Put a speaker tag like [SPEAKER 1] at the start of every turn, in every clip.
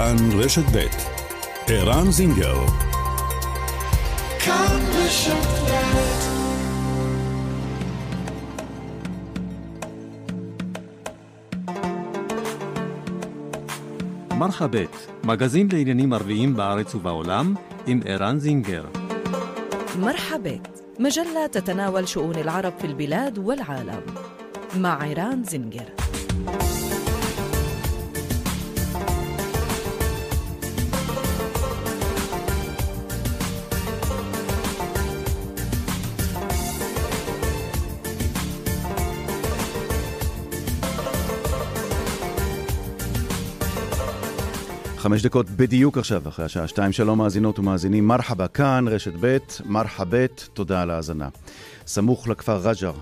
[SPEAKER 1] כאן רשת ב' ערן זינגר כאן רשת מרחבת, מגזין לעניינים ערביים בארץ ובעולם, עם ערן זינגר.
[SPEAKER 2] مرحبت مجلة تتناول شؤون العرب في البلاد والعالم مع عيران زنجر
[SPEAKER 3] חמש דקות בדיוק עכשיו, אחרי השעה שתיים. שלום מאזינות ומאזינים, מרחבה כאן, רשת ב', מרחבת, תודה על ההאזנה. סמוך לכפר רג'ר.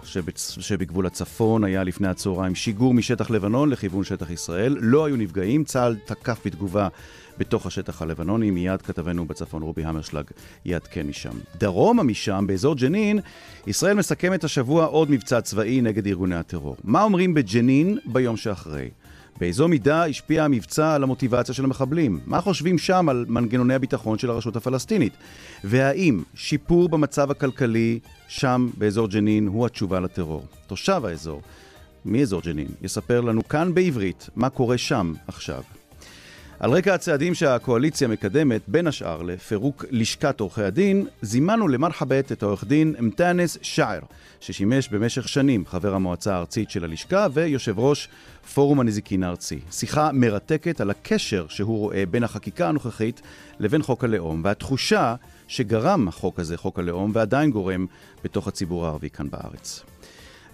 [SPEAKER 3] שבגבול הצפון היה לפני הצהריים שיגור משטח לבנון לכיוון שטח ישראל. לא היו נפגעים, צה"ל תקף בתגובה בתוך השטח הלבנוני. מיד כתבנו בצפון רובי המרשלג יעדכן משם. דרומה משם, באזור ג'נין, ישראל מסכמת השבוע עוד מבצע צבאי נגד ארגוני הטרור. מה אומרים בג'נין ביום שאחרי? באיזו מידה השפיע המבצע על המוטיבציה של המחבלים? מה חושבים שם על מנגנוני הביטחון של הרשות הפלסטינית? והאם שיפור במצב הכלכלי שם באזור ג'נין הוא התשובה לטרור? תושב האזור, מאזור ג'נין, יספר לנו כאן בעברית מה קורה שם עכשיו. על רקע הצעדים שהקואליציה מקדמת, בין השאר לפירוק לשכת עורכי הדין, זימנו למרחבת את העורך דין אמתנס שער, ששימש במשך שנים חבר המועצה הארצית של הלשכה ויושב ראש פורום הנזיקין הארצי. שיחה מרתקת על הקשר שהוא רואה בין החקיקה הנוכחית לבין חוק הלאום, והתחושה שגרם החוק הזה, חוק הלאום, ועדיין גורם בתוך הציבור הערבי כאן בארץ.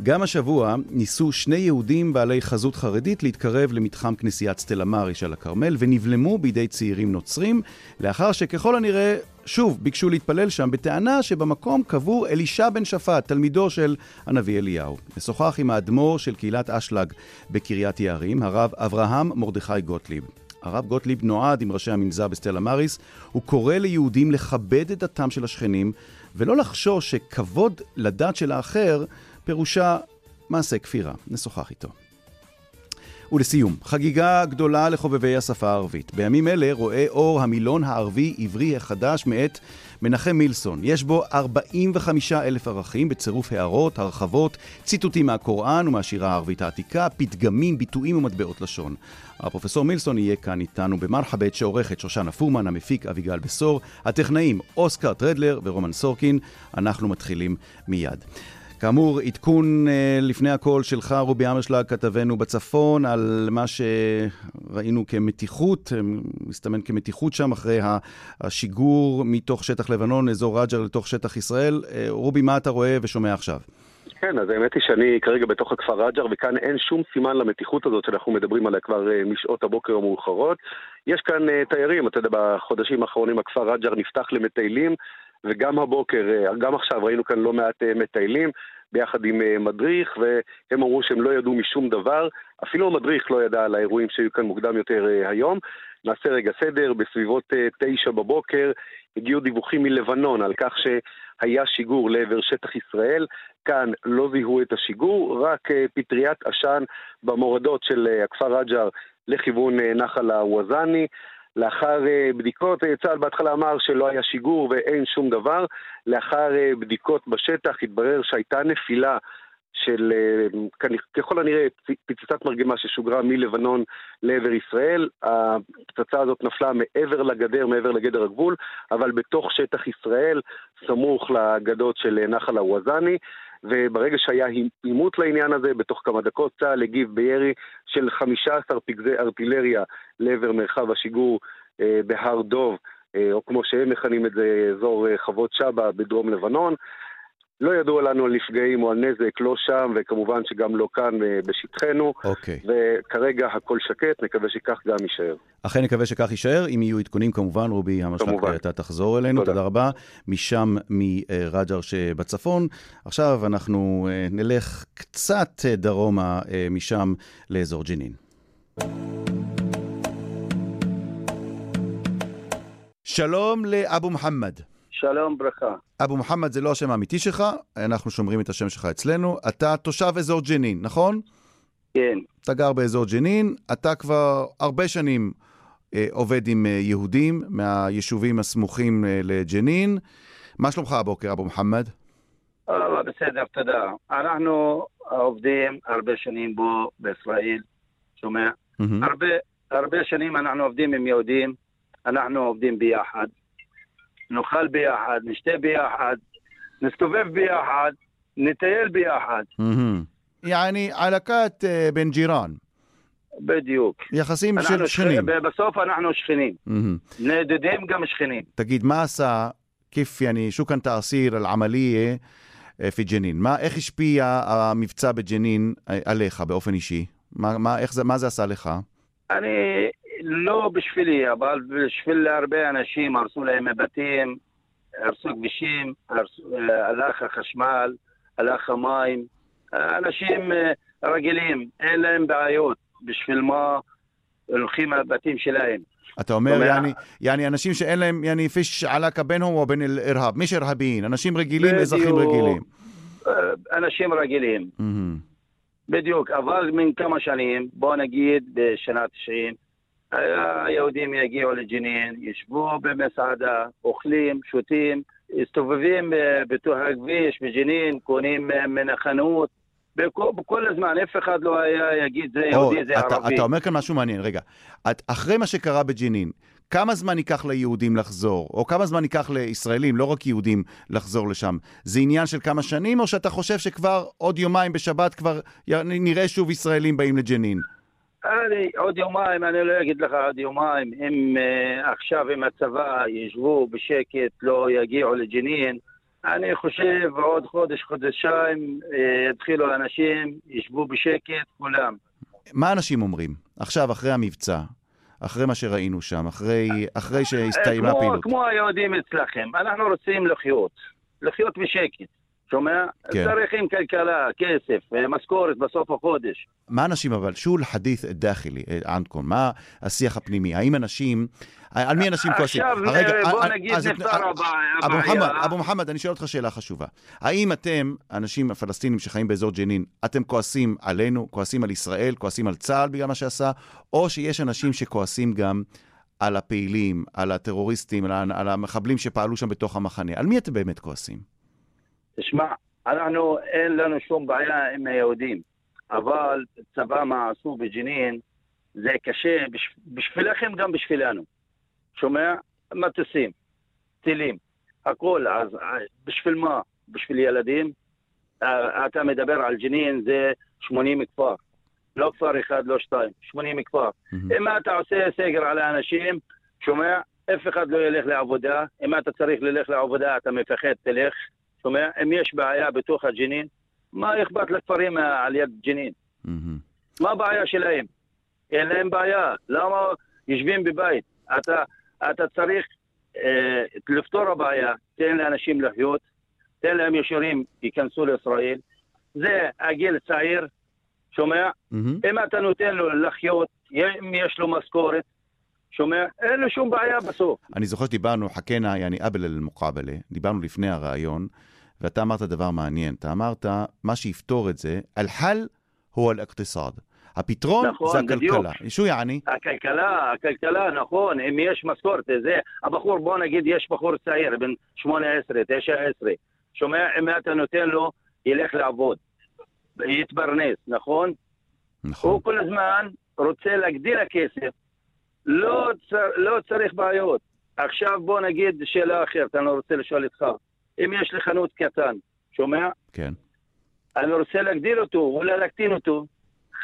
[SPEAKER 3] גם השבוע ניסו שני יהודים בעלי חזות חרדית להתקרב למתחם כנסיית סטלה מאריש על הכרמל ונבלמו בידי צעירים נוצרים לאחר שככל הנראה שוב ביקשו להתפלל שם בטענה שבמקום קבור אלישע בן שפט, תלמידו של הנביא אליהו. נשוחח עם האדמו"ר של קהילת אשלג בקריית יערים, הרב אברהם מרדכי גוטליב. הרב גוטליב נועד עם ראשי המנזר בסטלה מאריס, הוא קורא ליהודים לכבד את דתם של השכנים ולא לחשוש שכבוד לדת של האחר פירושה מעשה כפירה. נשוחח איתו. ולסיום, חגיגה גדולה לחובבי השפה הערבית. בימים אלה רואה אור המילון הערבי-עברי החדש מאת מנחם מילסון. יש בו 45 אלף ערכים בצירוף הערות, הרחבות, ציטוטים מהקוראן ומהשירה הערבית העתיקה, פתגמים, ביטויים ומטבעות לשון. הפרופסור מילסון יהיה כאן איתנו במרחבת שעורכת שושנה פורמן, המפיק אביגל בשור, הטכנאים אוסקר טרדלר ורומן סורקין. אנחנו מתחילים מיד. כאמור, עדכון אה, לפני הכל שלך, רובי אמרשלג, כתבנו בצפון, על מה שראינו כמתיחות, אה, מסתמן כמתיחות שם, אחרי השיגור מתוך שטח לבנון, אזור רג'ר לתוך שטח ישראל. אה, רובי, מה אתה רואה ושומע עכשיו?
[SPEAKER 4] כן, אז האמת היא שאני כרגע בתוך הכפר רג'ר, וכאן אין שום סימן למתיחות הזאת שאנחנו מדברים עליה כבר משעות הבוקר המאוחרות. יש כאן תיירים, אתה יודע, בחודשים האחרונים הכפר רג'ר נפתח למטיילים. וגם הבוקר, גם עכשיו ראינו כאן לא מעט מטיילים. ביחד עם אה, מדריך, והם אמרו שהם לא ידעו משום דבר. אפילו המדריך לא ידע על האירועים שהיו כאן מוקדם יותר אה, היום. נעשה רגע סדר, בסביבות אה, תשע בבוקר הגיעו דיווחים מלבנון על כך שהיה שיגור לעבר שטח ישראל. כאן לא זיהו את השיגור, רק פטריית עשן במורדות של הכפר רג'ר לכיוון נחל הווזאני. לאחר אה, בדיקות, אה, צה"ל בהתחלה אמר שלא היה שיגור ואין שום דבר. לאחר אה, בדיקות בשטח התברר שהייתה נפילה של ככל הנראה פצצת מרגמה ששוגרה מלבנון לעבר ישראל. הפצצה הזאת נפלה מעבר לגדר, מעבר לגדר הגבול, אבל בתוך שטח ישראל, סמוך לגדות של נחל הווזאני. וברגע שהיה עימות לעניין הזה, בתוך כמה דקות צה"ל הגיב בירי של 15 פגזי ארטילריה לעבר מרחב השיגור אה, בהר דוב, אה, או כמו שהם מכנים את זה, אזור אה, חוות שבא בדרום לבנון. לא ידוע לנו על נפגעים או על נזק, לא שם, וכמובן שגם לא כאן אה, בשטחנו.
[SPEAKER 3] אוקיי. Okay.
[SPEAKER 4] וכרגע הכל שקט, נקווה שכך גם יישאר.
[SPEAKER 3] אכן נקווה שכך יישאר. אם יהיו עדכונים, כמובן, רובי המשלק, אתה תחזור אלינו. תודה. תודה רבה. משם מרג'ר שבצפון. עכשיו אנחנו אה, נלך קצת אה, דרומה משם לאזור ג'נין. שלום לאבו מוחמד.
[SPEAKER 5] שלום, ברכה.
[SPEAKER 3] אבו מוחמד זה לא השם האמיתי שלך, אנחנו שומרים את השם שלך אצלנו. אתה תושב אזור ג'נין, נכון?
[SPEAKER 5] כן.
[SPEAKER 3] אתה גר באזור ג'נין, אתה כבר הרבה שנים אה, עובד עם אה, יהודים מהיישובים הסמוכים אה, לג'נין. מה שלומך הבוקר, אבו מוחמד?
[SPEAKER 5] אה, בסדר, תודה. אנחנו עובדים הרבה שנים פה בישראל, שומע?
[SPEAKER 3] מהמם.
[SPEAKER 5] הרבה, הרבה שנים אנחנו עובדים עם יהודים, אנחנו עובדים ביחד, נאכל ביחד, נשתה ביחד, נסתובב ביחד, נטייל ביחד.
[SPEAKER 3] יעני עלקת אה, בן ג'ירן.
[SPEAKER 5] בדיוק.
[SPEAKER 3] יחסים של שכנים.
[SPEAKER 5] בסוף אנחנו שכנים. נדדים גם שכנים.
[SPEAKER 3] תגיד, מה עשה, כיף יעני, שוכן תעשיר אל-עמליה אה, פי ג'נין? איך השפיע המבצע בג'נין אה, עליך באופן אישי? מה זה עשה לך?
[SPEAKER 5] אני לא בשבילי, אבל בשביל הרבה אנשים, הרסו להם בתים, הרסו כבישים, אה, הלך החשמל, הלך המים. אנשים אה, רגילים, אין להם בעיות. בשביל מה הולכים מהבתים שלהם?
[SPEAKER 3] אתה אומר? יעני, יעני אנשים שאין להם, יעני פיש עלקה בינهم ובין אל-אירהאב, מש אירהביין, אנשים רגילים. אזרחים רגילים.
[SPEAKER 5] אה, אנשים רגילים. בדיוק. אבל מן כמה שנים, בוא נגיד בשנה 90, היהודים יגיעו לג'נין, ישבו במסעדה, אוכלים, שותים, מסתובבים אה, בתוך הכביש בג'נין, קונים אה, מן החנות. בכל, בכל הזמן, אף אחד לא היה יגיד זה
[SPEAKER 3] או,
[SPEAKER 5] יהודי, זה
[SPEAKER 3] אתה,
[SPEAKER 5] ערבי.
[SPEAKER 3] אתה אומר כאן משהו מעניין, רגע. את, אחרי מה שקרה בג'נין, כמה זמן ייקח ליהודים לחזור? או כמה זמן ייקח לישראלים, לא רק יהודים, לחזור לשם? זה עניין של כמה שנים, או שאתה חושב שכבר עוד יומיים בשבת כבר נראה שוב ישראלים באים לג'נין?
[SPEAKER 5] אני, עוד יומיים, אני לא אגיד לך עוד יומיים, אם uh, עכשיו עם הצבא ישבו בשקט, לא יגיעו לג'נין, אני חושב עוד חודש, חודשיים, uh, יתחילו אנשים, ישבו בשקט, כולם.
[SPEAKER 3] מה אנשים אומרים? עכשיו, אחרי המבצע, אחרי מה שראינו שם, אחרי, אחרי שהסתיימה
[SPEAKER 5] אה, כמו,
[SPEAKER 3] הפעילות.
[SPEAKER 5] כמו היהודים אצלכם, אנחנו רוצים לחיות, לחיות בשקט, שומע?
[SPEAKER 3] כן.
[SPEAKER 5] צריכים כלכלה, כסף, אה, משכורת בסוף החודש.
[SPEAKER 3] מה אנשים אבל, שו אל-חדית' דאחילי, ענדכם, מה השיח הפנימי? האם אנשים, על מי אנשים כועסים?
[SPEAKER 5] עכשיו, בוא
[SPEAKER 3] אה,
[SPEAKER 5] נגיד נפתר
[SPEAKER 3] אה,
[SPEAKER 5] הבעיה.
[SPEAKER 3] אבו מוחמד, אבו מוחמד, אני שואל אותך שאלה חשובה. האם אתם, האנשים הפלסטינים שחיים באזור ג'נין, אתם כועסים עלינו, כועסים על ישראל, כועסים על צה"ל בגלל מה שעשה, או שיש אנשים שכועסים גם על הפעילים, על הטרוריסטים, על המחבלים שפעלו שם בתוך המחנה? על מי אתם באמת כועסים?
[SPEAKER 5] תשמע, אנחנו, אין לנו שום בעיה עם היהודים, אבל צבא מה עשו בג'נין, זה קשה בש, בשבילכם גם בשבילנו. שומע? מטוסים, טילים, הכל. אז בשביל מה? בשביל ילדים? אה, אתה מדבר על ג'נין, זה 80 כפר. לא כפר אחד, לא שתיים, 80 כפר. אם אתה עושה סגר על האנשים, שומע? אף אחד לא ילך לעבודה. אם אתה צריך ללך לעבודה, אתה מפחד, תלך. שומע? אם יש בעיה בתוך הג'נין, מה אכפת לכפרים אה, על יד ג'נין? מה הבעיה שלהם? אין להם בעיה. למה יושבים בבית? אתה, אתה צריך אה, לפתור הבעיה, תן לאנשים לחיות, תן להם ישורים ייכנסו לישראל. זה הגיל צעיר, שומע?
[SPEAKER 3] מהמם.
[SPEAKER 5] אם אתה נותן לו לחיות, אם יש לו משכורת, שומע? אין לו שום בעיה בסוף.
[SPEAKER 3] אני זוכר שדיברנו, חכינה, יעני אבל אל-מוקאבלה, דיברנו לפני הרעיון, ואתה אמרת דבר מעניין. אתה אמרת, מה שיפתור את זה, אל-חל הוא אל-אקתסאד. הפתרון
[SPEAKER 5] נכון,
[SPEAKER 3] זה
[SPEAKER 5] בדיוק.
[SPEAKER 3] הכלכלה. שו יעני?
[SPEAKER 5] הכלכלה, הכלכלה, נכון, אם יש משכורת, זה, הבחור, בוא נגיד, יש בחור צעיר, בן 18, 19, שומע, אם אתה נותן לו, ילך לעבוד, יתפרנס, נכון?
[SPEAKER 3] נכון.
[SPEAKER 5] הוא כל הזמן רוצה להגדיל הכסף, לא, צר, לא צריך בעיות. עכשיו בוא נגיד שאלה אחרת, אני רוצה לשאול אותך. אם יש לי חנות קטן, שומע?
[SPEAKER 3] כן.
[SPEAKER 5] אני רוצה להגדיל אותו, אולי להקטין אותו.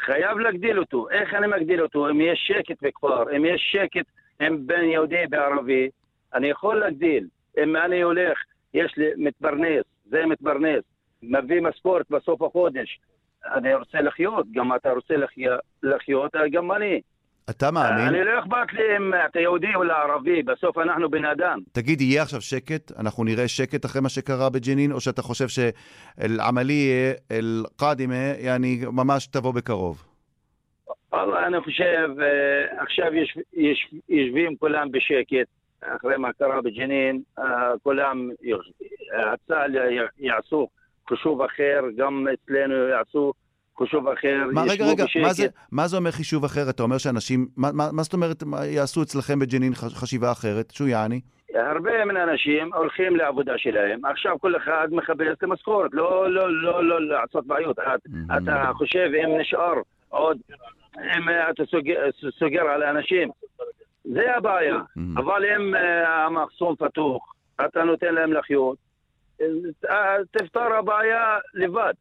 [SPEAKER 5] חייב להגדיל אותו. איך אני מגדיל אותו? אם יש שקט בכפר, אם יש שקט עם בין יהודי וערבי, אני יכול להגדיל. אם אני הולך, יש לי מתפרנס, זה מתפרנס, מביא משכורת בסוף החודש. אני רוצה לחיות, גם אתה רוצה לחיות, לחיות גם אני.
[SPEAKER 3] אתה מאמין?
[SPEAKER 5] אני לא אכפת לי אם אתה יהודי או ערבי, בסוף אנחנו בן אדם.
[SPEAKER 3] תגיד, יהיה עכשיו שקט? אנחנו נראה שקט אחרי מה שקרה בג'נין, או שאתה חושב שאל-עמליה, אל-קאדימה, יעני, ממש תבוא בקרוב?
[SPEAKER 5] וואלה, אני חושב, אה, עכשיו יש, יש, יושבים כולם בשקט, אחרי מה קרה בג'נין, אה, כולם, הצה"ל יעשו חישוב אחר, גם אצלנו יעשו חישוב אחר,
[SPEAKER 3] מה, רגע, רגע,
[SPEAKER 5] בשקט.
[SPEAKER 3] מה זה, מה זה אומר חישוב אחר? אתה אומר שאנשים, מה, מה, מה זאת אומרת, יעשו אצלכם בג'נין חשיבה אחרת? שו יעני?
[SPEAKER 5] הרבה מן האנשים הולכים לעבודה שלהם, עכשיו כל אחד מחפש את המשכורת, לא, לא, לא, לא לעשות בעיות. את,
[SPEAKER 3] Mhm.
[SPEAKER 5] אתה חושב אם נשאר עוד, אם אתה סוגר, סוגר על האנשים, זה הבעיה.
[SPEAKER 3] Mhm.
[SPEAKER 5] אבל אם אה, המחסום פתוח, אתה נותן להם לחיות, אה, תפתר הבעיה לבד.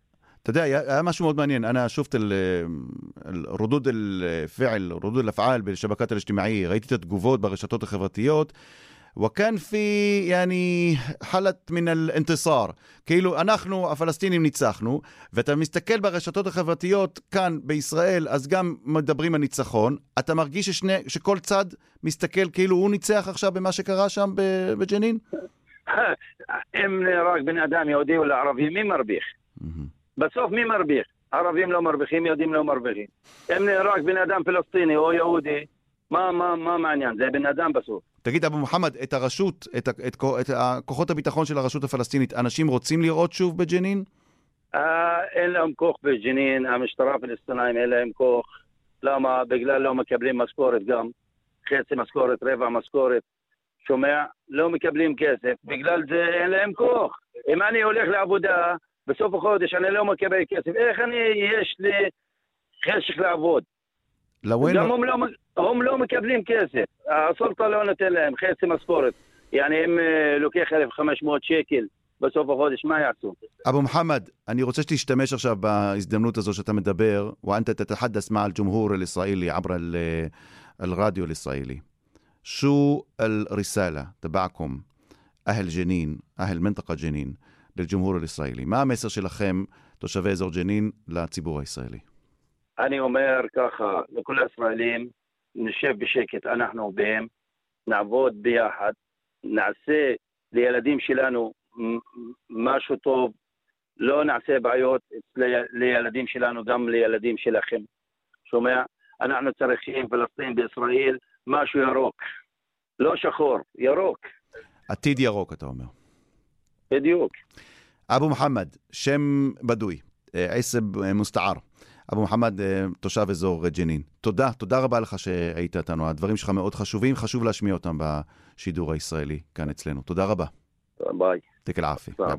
[SPEAKER 3] אתה יודע, היה, היה משהו מאוד מעניין. أنا شفت ال- ال- ردود الفعل, ردود الأفعال بالشبكات الاجتماعية. ראיתי את התגובות ברשתות החברתיות. וכאן פי, יעני, חלת מן האינתיסאר. כאילו, אנחנו, הפלסטינים, ניצחנו, ואתה מסתכל ברשתות החברתיות כאן בישראל, אז גם מדברים על ניצחון. אתה מרגיש ששני, שכל צד מסתכל כאילו הוא ניצח עכשיו במה שקרה שם ב- בג'נין?
[SPEAKER 5] אם נהרג בן אדם יהודי או לערבי, מי מרוויח? בסוף מי מרוויח? ערבים לא מרוויחים, יהודים לא מרוויחים. אם נהרג בן אדם פלסטיני או יהודי, מה, מה, מה מעניין? זה בן אדם בסוף.
[SPEAKER 3] תגיד, אבו מוחמד, את הרשות, את, את, את ה- כוחות הביטחון של הרשות הפלסטינית, אנשים רוצים לראות שוב בג'נין?
[SPEAKER 5] אה, אין להם כוח בג'נין, המשטרה הפלסטינאים אין להם כוח. למה? בגלל לא מקבלים משכורת גם. חצי משכורת, רבע משכורת. שומע? לא מקבלים כסף. בגלל זה אין להם כוח. אם אני הולך לעבודה, בסוף החודש אני לא מקבל כסף, איך אני, יש לי חשך לעבוד? גם הם לא, הם לא מקבלים כסף, הסולטה לא נותן להם חצי משכורת. יעני, אם אה, לוקח 1,500 שקל בסוף החודש, מה יעשו?
[SPEAKER 3] אבו מוחמד, אני רוצה שתשתמש עכשיו בהזדמנות הזו שאתה מדבר, ואנת תתחדס מע אל-ג'ומהור אל-ישראלי עבר אה, אל-רדיו אל-ישראלי. שו אל ריסאלה, תבעקום, אהל ג'נין, אהל מנטקה ג'נין. לג'ומהור הישראלי. מה המסר שלכם, תושבי אזור ג'נין, לציבור הישראלי?
[SPEAKER 5] אני אומר ככה, לכל הישראלים, נשב בשקט, אנחנו עובדים, נעבוד ביחד, נעשה לילדים שלנו משהו טוב, לא נעשה בעיות לילדים שלנו, גם לילדים שלכם. שומע? אנחנו צריכים פלסטין בישראל משהו ירוק. לא שחור, ירוק.
[SPEAKER 3] עתיד ירוק, אתה אומר.
[SPEAKER 5] בדיוק.
[SPEAKER 3] אבו מוחמד, שם בדוי, אה, اسم אה, مستعار. אבו מוחמד, אה, תושב אזור ג'נין. תודה, תודה רבה לך שהיית איתנו. הדברים שלך מאוד חשובים, חשוב להשמיע אותם בשידור הישראלי כאן אצלנו. תודה רבה.
[SPEAKER 5] ביי.
[SPEAKER 3] يعطيك العافية. ביי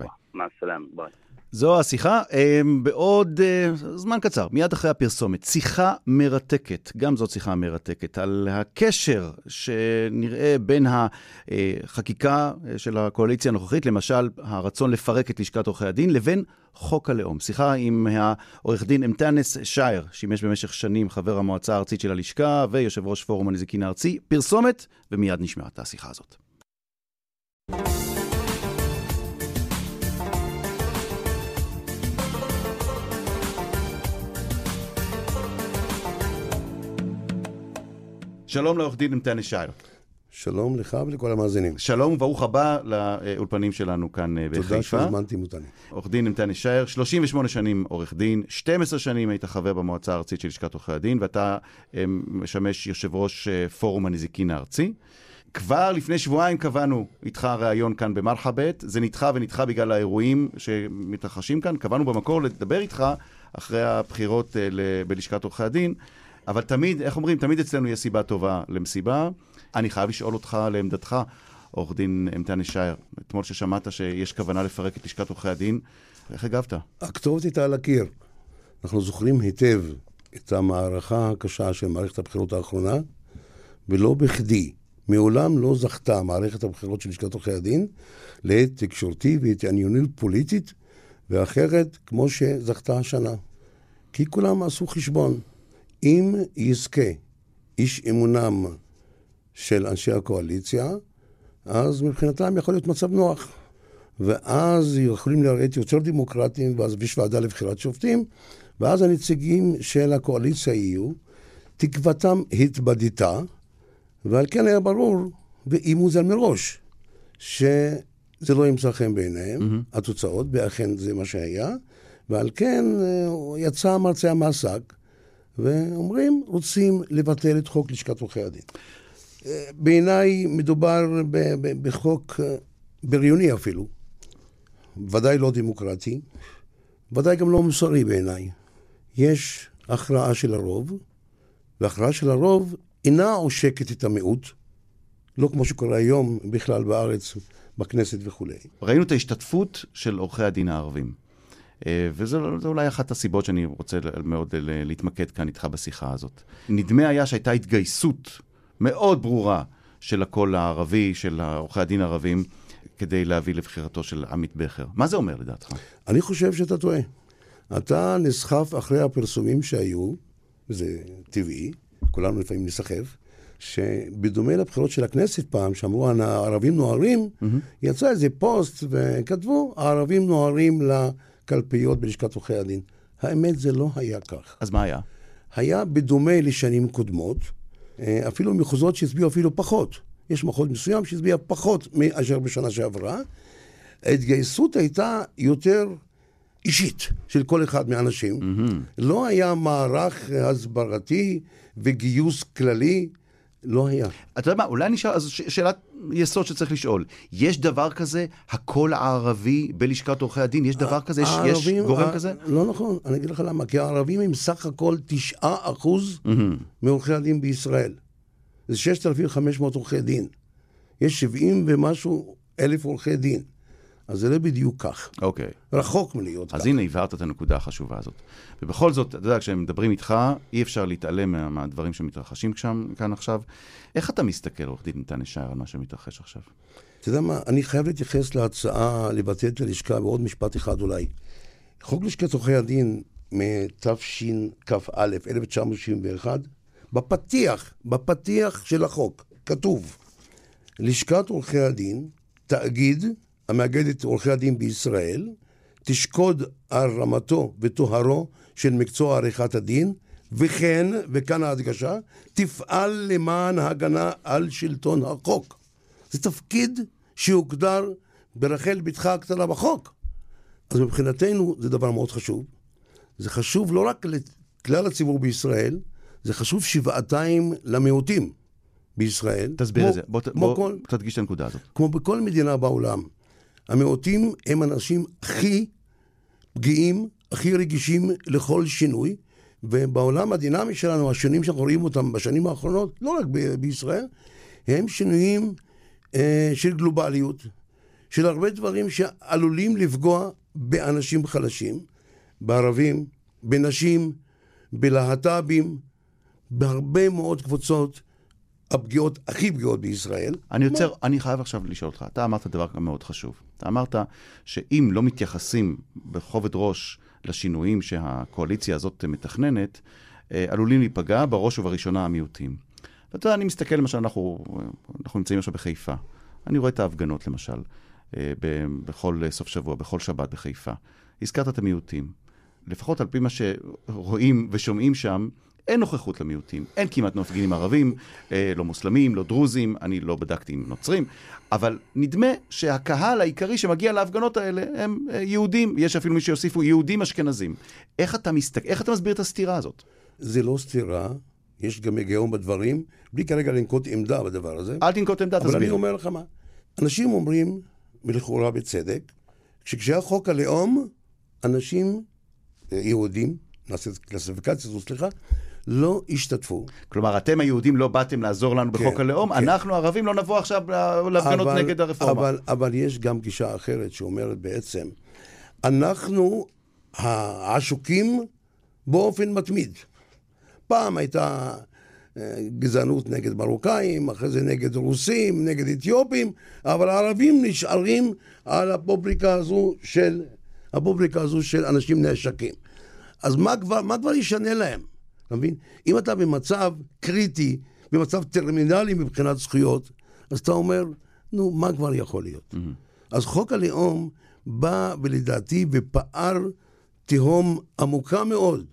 [SPEAKER 3] ביי. זו השיחה. אה, בעוד אה, זמן קצר, מיד אחרי הפרסומת, שיחה מרתקת, גם זאת שיחה מרתקת, על הקשר שנראה בין החקיקה אה, של הקואליציה הנוכחית, למשל הרצון לפרק את לשכת עורכי הדין, לבין חוק הלאום. שיחה עם העורך דין אמטנס שער, שימש במשך שנים חבר המועצה הארצית של הלשכה ויושב ראש פורום הנזיקין הארצי. פרסומת, ומיד נשמע את השיחה הזאת. שלום לעורך דין אמטנס שער.
[SPEAKER 6] שלום לך ולכל המאזינים.
[SPEAKER 3] שלום וברוך הבא לאולפנים שלנו כאן אה, בחיפה.
[SPEAKER 6] תודה שהזמנתם אותנו.
[SPEAKER 3] עורך דין אמטני שער, 38 שנים עורך דין, 12 שנים היית חבר במועצה הארצית של לשכת עורכי הדין, ואתה אה, משמש יושב ראש אה, פורום הנזיקין הארצי. כבר לפני שבועיים קבענו איתך ראיון כאן במרחבת, זה נדחה ונדחה בגלל האירועים שמתרחשים כאן, קבענו במקור לדבר איתך אחרי הבחירות ל- בלשכת עורכי הדין, אבל תמיד, איך אומרים, תמיד אצלנו יש סיבה טובה למסיבה. אני חייב לשאול אותך לעמדתך, עורך דין אמטני שער, אתמול ששמעת שיש כוונה לפרק את לשכת עורכי הדין, איך הגבת?
[SPEAKER 6] הכתובת הייתה על הקיר. אנחנו זוכרים היטב את המערכה הקשה של מערכת הבחירות האחרונה, ולא בכדי. מעולם לא זכתה מערכת הבחירות של לשכת עורכי הדין לעת תקשורתי והתענייניות פוליטית ואחרת כמו שזכתה השנה. כי כולם עשו חשבון. אם יזכה איש אמונם של אנשי הקואליציה, אז מבחינתם יכול להיות מצב נוח. ואז יכולים להראות יותר דמוקרטיים, ואז יש ועדה לבחירת שופטים, ואז הנציגים של הקואליציה יהיו, תקוותם התבדתה, ועל כן היה ברור, ואיימו זה מראש, שזה לא ימצא חן בעיניהם, mm-hmm. התוצאות, ואכן זה מה שהיה, ועל כן אה, יצא המרצע המעסק, ואומרים, רוצים לבטל את חוק לשכת עורכי הדין. אה, בעיניי מדובר בחוק אה, בריוני אפילו, ודאי לא דמוקרטי, ודאי גם לא מוסרי בעיניי. יש הכרעה של הרוב, והכרעה של הרוב אינה עושקת את המיעוט, לא כמו שקורה היום בכלל בארץ, בכנסת וכולי.
[SPEAKER 3] ראינו את ההשתתפות של עורכי הדין הערבים. אה, וזו אולי אחת הסיבות שאני רוצה מאוד להתמקד כאן איתך בשיחה הזאת. נדמה היה שהייתה התגייסות מאוד ברורה של הקול הערבי, של עורכי הדין הערבים, כדי להביא לבחירתו של עמית בכר. מה זה אומר לדעתך?
[SPEAKER 6] אני חושב שאתה טועה. אתה נסחף אחרי הפרסומים שהיו, וזה טבעי, כולנו לפעמים נסחף, שבדומה לבחירות של הכנסת פעם, שאמרו הערבים נוהרים, mm-hmm. יצא איזה פוסט וכתבו, הערבים נוהרים לקלפיות בלשכת עורכי הדין. האמת, זה לא היה כך.
[SPEAKER 3] אז מה היה?
[SPEAKER 6] היה בדומה לשנים קודמות, אה, אפילו מחוזות שהצביעו אפילו פחות. יש מחוז מסוים שהצביע פחות מאשר בשנה שעברה. ההתגייסות הייתה יותר אישית של כל אחד מהאנשים. Mm-hmm. לא היה מערך הסברתי וגיוס כללי. לא היה.
[SPEAKER 3] אתה יודע מה, אולי נשאל, אז ש- שאלת יסוד שצריך לשאול. יש דבר כזה, הקול הערבי בלשכת עורכי הדין? יש דבר כזה? הערבים, יש גורם ה- כזה?
[SPEAKER 6] לא נכון, אני אגיד לך למה. כי הערבים הם סך הכל 9% mm-hmm. מעורכי הדין בישראל. זה 6,500 עורכי דין. יש 70 ומשהו אלף עורכי דין. אז זה לא בדיוק כך.
[SPEAKER 3] אוקיי.
[SPEAKER 6] Okay. רחוק מלהיות
[SPEAKER 3] אז
[SPEAKER 6] כך.
[SPEAKER 3] אז הנה, הבהרת את הנקודה החשובה הזאת. ובכל זאת, אתה יודע, כשהם מדברים איתך, אי אפשר להתעלם מה, מהדברים שמתרחשים שם, כאן עכשיו. איך אתה מסתכל, עורך דין ניתן ישר, על מה שמתרחש עכשיו?
[SPEAKER 6] אתה יודע מה, אני חייב להתייחס להצעה לבטל את הלשכה בעוד משפט אחד אולי. חוק לשכת עורכי הדין מתשכ"א, 1961, בפתיח, בפתיח של החוק, כתוב, לשכת עורכי הדין, תאגיד המאגד את עורכי הדין בישראל, תשקוד על רמתו וטוהרו של מקצוע עריכת הדין, וכן, וכאן ההדגשה, תפעל למען הגנה על שלטון החוק. זה תפקיד שהוגדר ברחל בתך הקטנה בחוק. אז מבחינתנו זה דבר מאוד חשוב. זה חשוב לא רק לכלל הציבור בישראל, זה חשוב שבעתיים למיעוטים בישראל.
[SPEAKER 3] תסביר כמו, את זה, בוא, בוא כל, תדגיש את הנקודה הזאת.
[SPEAKER 6] כמו בכל מדינה בעולם. המיעוטים הם אנשים הכי פגיעים, הכי רגישים לכל שינוי, ובעולם הדינמי שלנו, השינויים שאנחנו רואים אותם בשנים האחרונות, לא רק ב- בישראל, הם שינויים אה, של גלובליות, של הרבה דברים שעלולים לפגוע באנשים חלשים, בערבים, בנשים, בלהט"בים, בהרבה מאוד קבוצות הפגיעות הכי פגיעות בישראל.
[SPEAKER 3] אני יוצר, מה? אני חייב עכשיו לשאול אותך, אתה אמרת דבר מאוד חשוב. אתה אמרת שאם לא מתייחסים בכובד ראש לשינויים שהקואליציה הזאת מתכננת, אה, עלולים להיפגע בראש ובראשונה המיעוטים. ואתה יודע, אני מסתכל למשל, אנחנו, אנחנו נמצאים עכשיו בחיפה. אני רואה את ההפגנות למשל, אה, בכל סוף שבוע, בכל שבת בחיפה. הזכרת את המיעוטים. לפחות על פי מה שרואים ושומעים שם, אין נוכחות למיעוטים, אין כמעט מפגינים ערבים, אה, לא מוסלמים, לא דרוזים, אני לא בדקתי עם נוצרים, אבל נדמה שהקהל העיקרי שמגיע להפגנות האלה הם אה, יהודים, יש אפילו מי שיוסיפו יהודים אשכנזים. איך אתה, מסתק... איך אתה מסביר את הסתירה הזאת?
[SPEAKER 6] זה לא סתירה, יש גם היגיון בדברים, בלי כרגע לנקוט עמדה בדבר הזה.
[SPEAKER 3] אל תנקוט עמדה,
[SPEAKER 6] אבל
[SPEAKER 3] תסביר.
[SPEAKER 6] אבל אני אומר לך מה, אנשים אומרים, ולכאורה בצדק, שכשהיה חוק הלאום, אנשים, אה, יהודים, נעשה את הקלסיפיקציה הזו, סליחה, לא השתתפו.
[SPEAKER 3] כלומר, אתם היהודים לא באתם לעזור לנו כן, בחוק הלאום, כן. אנחנו הערבים לא נבוא עכשיו להפגנות נגד הרפורמה.
[SPEAKER 6] אבל, אבל יש גם גישה אחרת שאומרת בעצם, אנחנו העשוקים באופן מתמיד. פעם הייתה אה, גזענות נגד מרוקאים, אחרי זה נגד רוסים, נגד אתיופים, אבל הערבים נשארים על הפובליקה הזו של, הפובליקה הזו של אנשים נעשקים. אז מה כבר, מה כבר ישנה להם? אתה מבין? אם אתה במצב קריטי, במצב טרמינלי מבחינת זכויות, אז אתה אומר, נו, מה כבר יכול להיות? Mm-hmm. אז חוק הלאום בא, ולדעתי, ופער תהום עמוקה מאוד,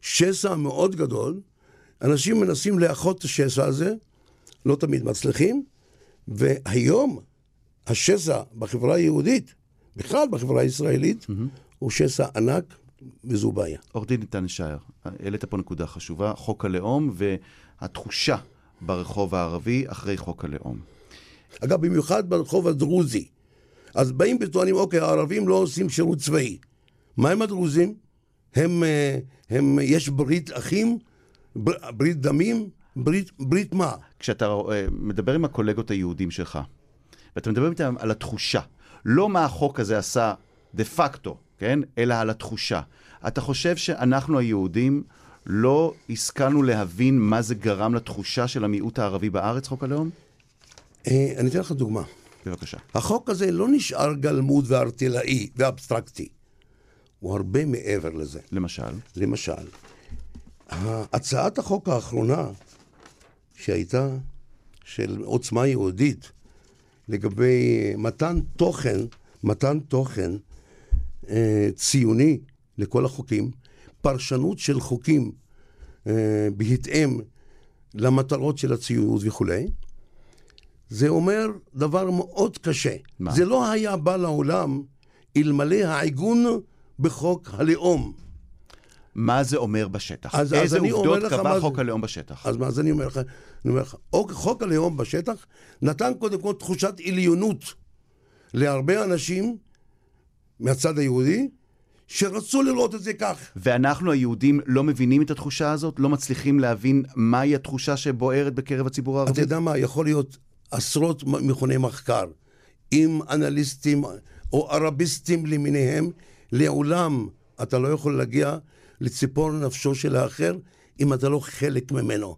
[SPEAKER 6] שסע מאוד גדול. אנשים מנסים לאחות את השסע הזה, לא תמיד מצליחים, והיום השסע בחברה היהודית, בכלל בחברה הישראלית, mm-hmm. הוא שסע ענק, וזו בעיה.
[SPEAKER 3] עורך דין ניתן לשער, העלית פה נקודה חשובה, חוק הלאום והתחושה ברחוב הערבי אחרי חוק הלאום.
[SPEAKER 6] אגב, במיוחד ברחוב הדרוזי. אז באים וטוענים, אוקיי, הערבים לא עושים שירות צבאי. מה עם הדרוזים? הם, אה, הם, יש ברית אחים, בר, ברית דמים, ברית, ברית מה?
[SPEAKER 3] כשאתה אה, מדבר עם הקולגות היהודים שלך, ואתה מדבר איתם על התחושה, לא מה החוק הזה עשה דה פקטו, כן? אלא על התחושה. אתה חושב שאנחנו היהודים לא השכלנו להבין מה זה גרם לתחושה של המיעוט הערבי בארץ, חוק הלאום?
[SPEAKER 6] אה, אני אתן לך דוגמה.
[SPEAKER 3] בבקשה.
[SPEAKER 6] החוק הזה לא נשאר גלמוד וארטילאי ואבסטרקטי. הוא הרבה מעבר לזה.
[SPEAKER 3] למשל?
[SPEAKER 6] למשל, הצעת החוק האחרונה שהייתה של עוצמה יהודית לגבי מתן תוכן, מתן תוכן אה, ציוני לכל החוקים, פרשנות של חוקים אה, בהתאם למטרות של הציונות וכולי, זה אומר דבר מאוד קשה.
[SPEAKER 3] מה?
[SPEAKER 6] זה לא היה בא לעולם אלמלא העיגון בחוק הלאום.
[SPEAKER 3] מה זה אומר בשטח?
[SPEAKER 6] אז- אז
[SPEAKER 3] איזה
[SPEAKER 6] אני אומר
[SPEAKER 3] עובדות קבע
[SPEAKER 6] מה
[SPEAKER 3] חוק. הלאום בשטח?
[SPEAKER 6] אז מה, אז אני אומר לך, אני אומר לך, חוק הלאום בשטח נתן קודם כל תחושת עליונות להרבה אנשים מהצד היהודי, שרצו לראות את זה כך.
[SPEAKER 3] ואנחנו היהודים לא מבינים את התחושה הזאת? לא מצליחים להבין מהי התחושה שבוערת בקרב הציבור
[SPEAKER 6] אתה
[SPEAKER 3] הערבי?
[SPEAKER 6] יודע מה, יכול להיות עשרות מכוני מחקר עם אנליסטים או ערביסטים למיניהם, לעולם אתה לא יכול להגיע לציפור נפשו של האחר אם אתה לא חלק ממנו.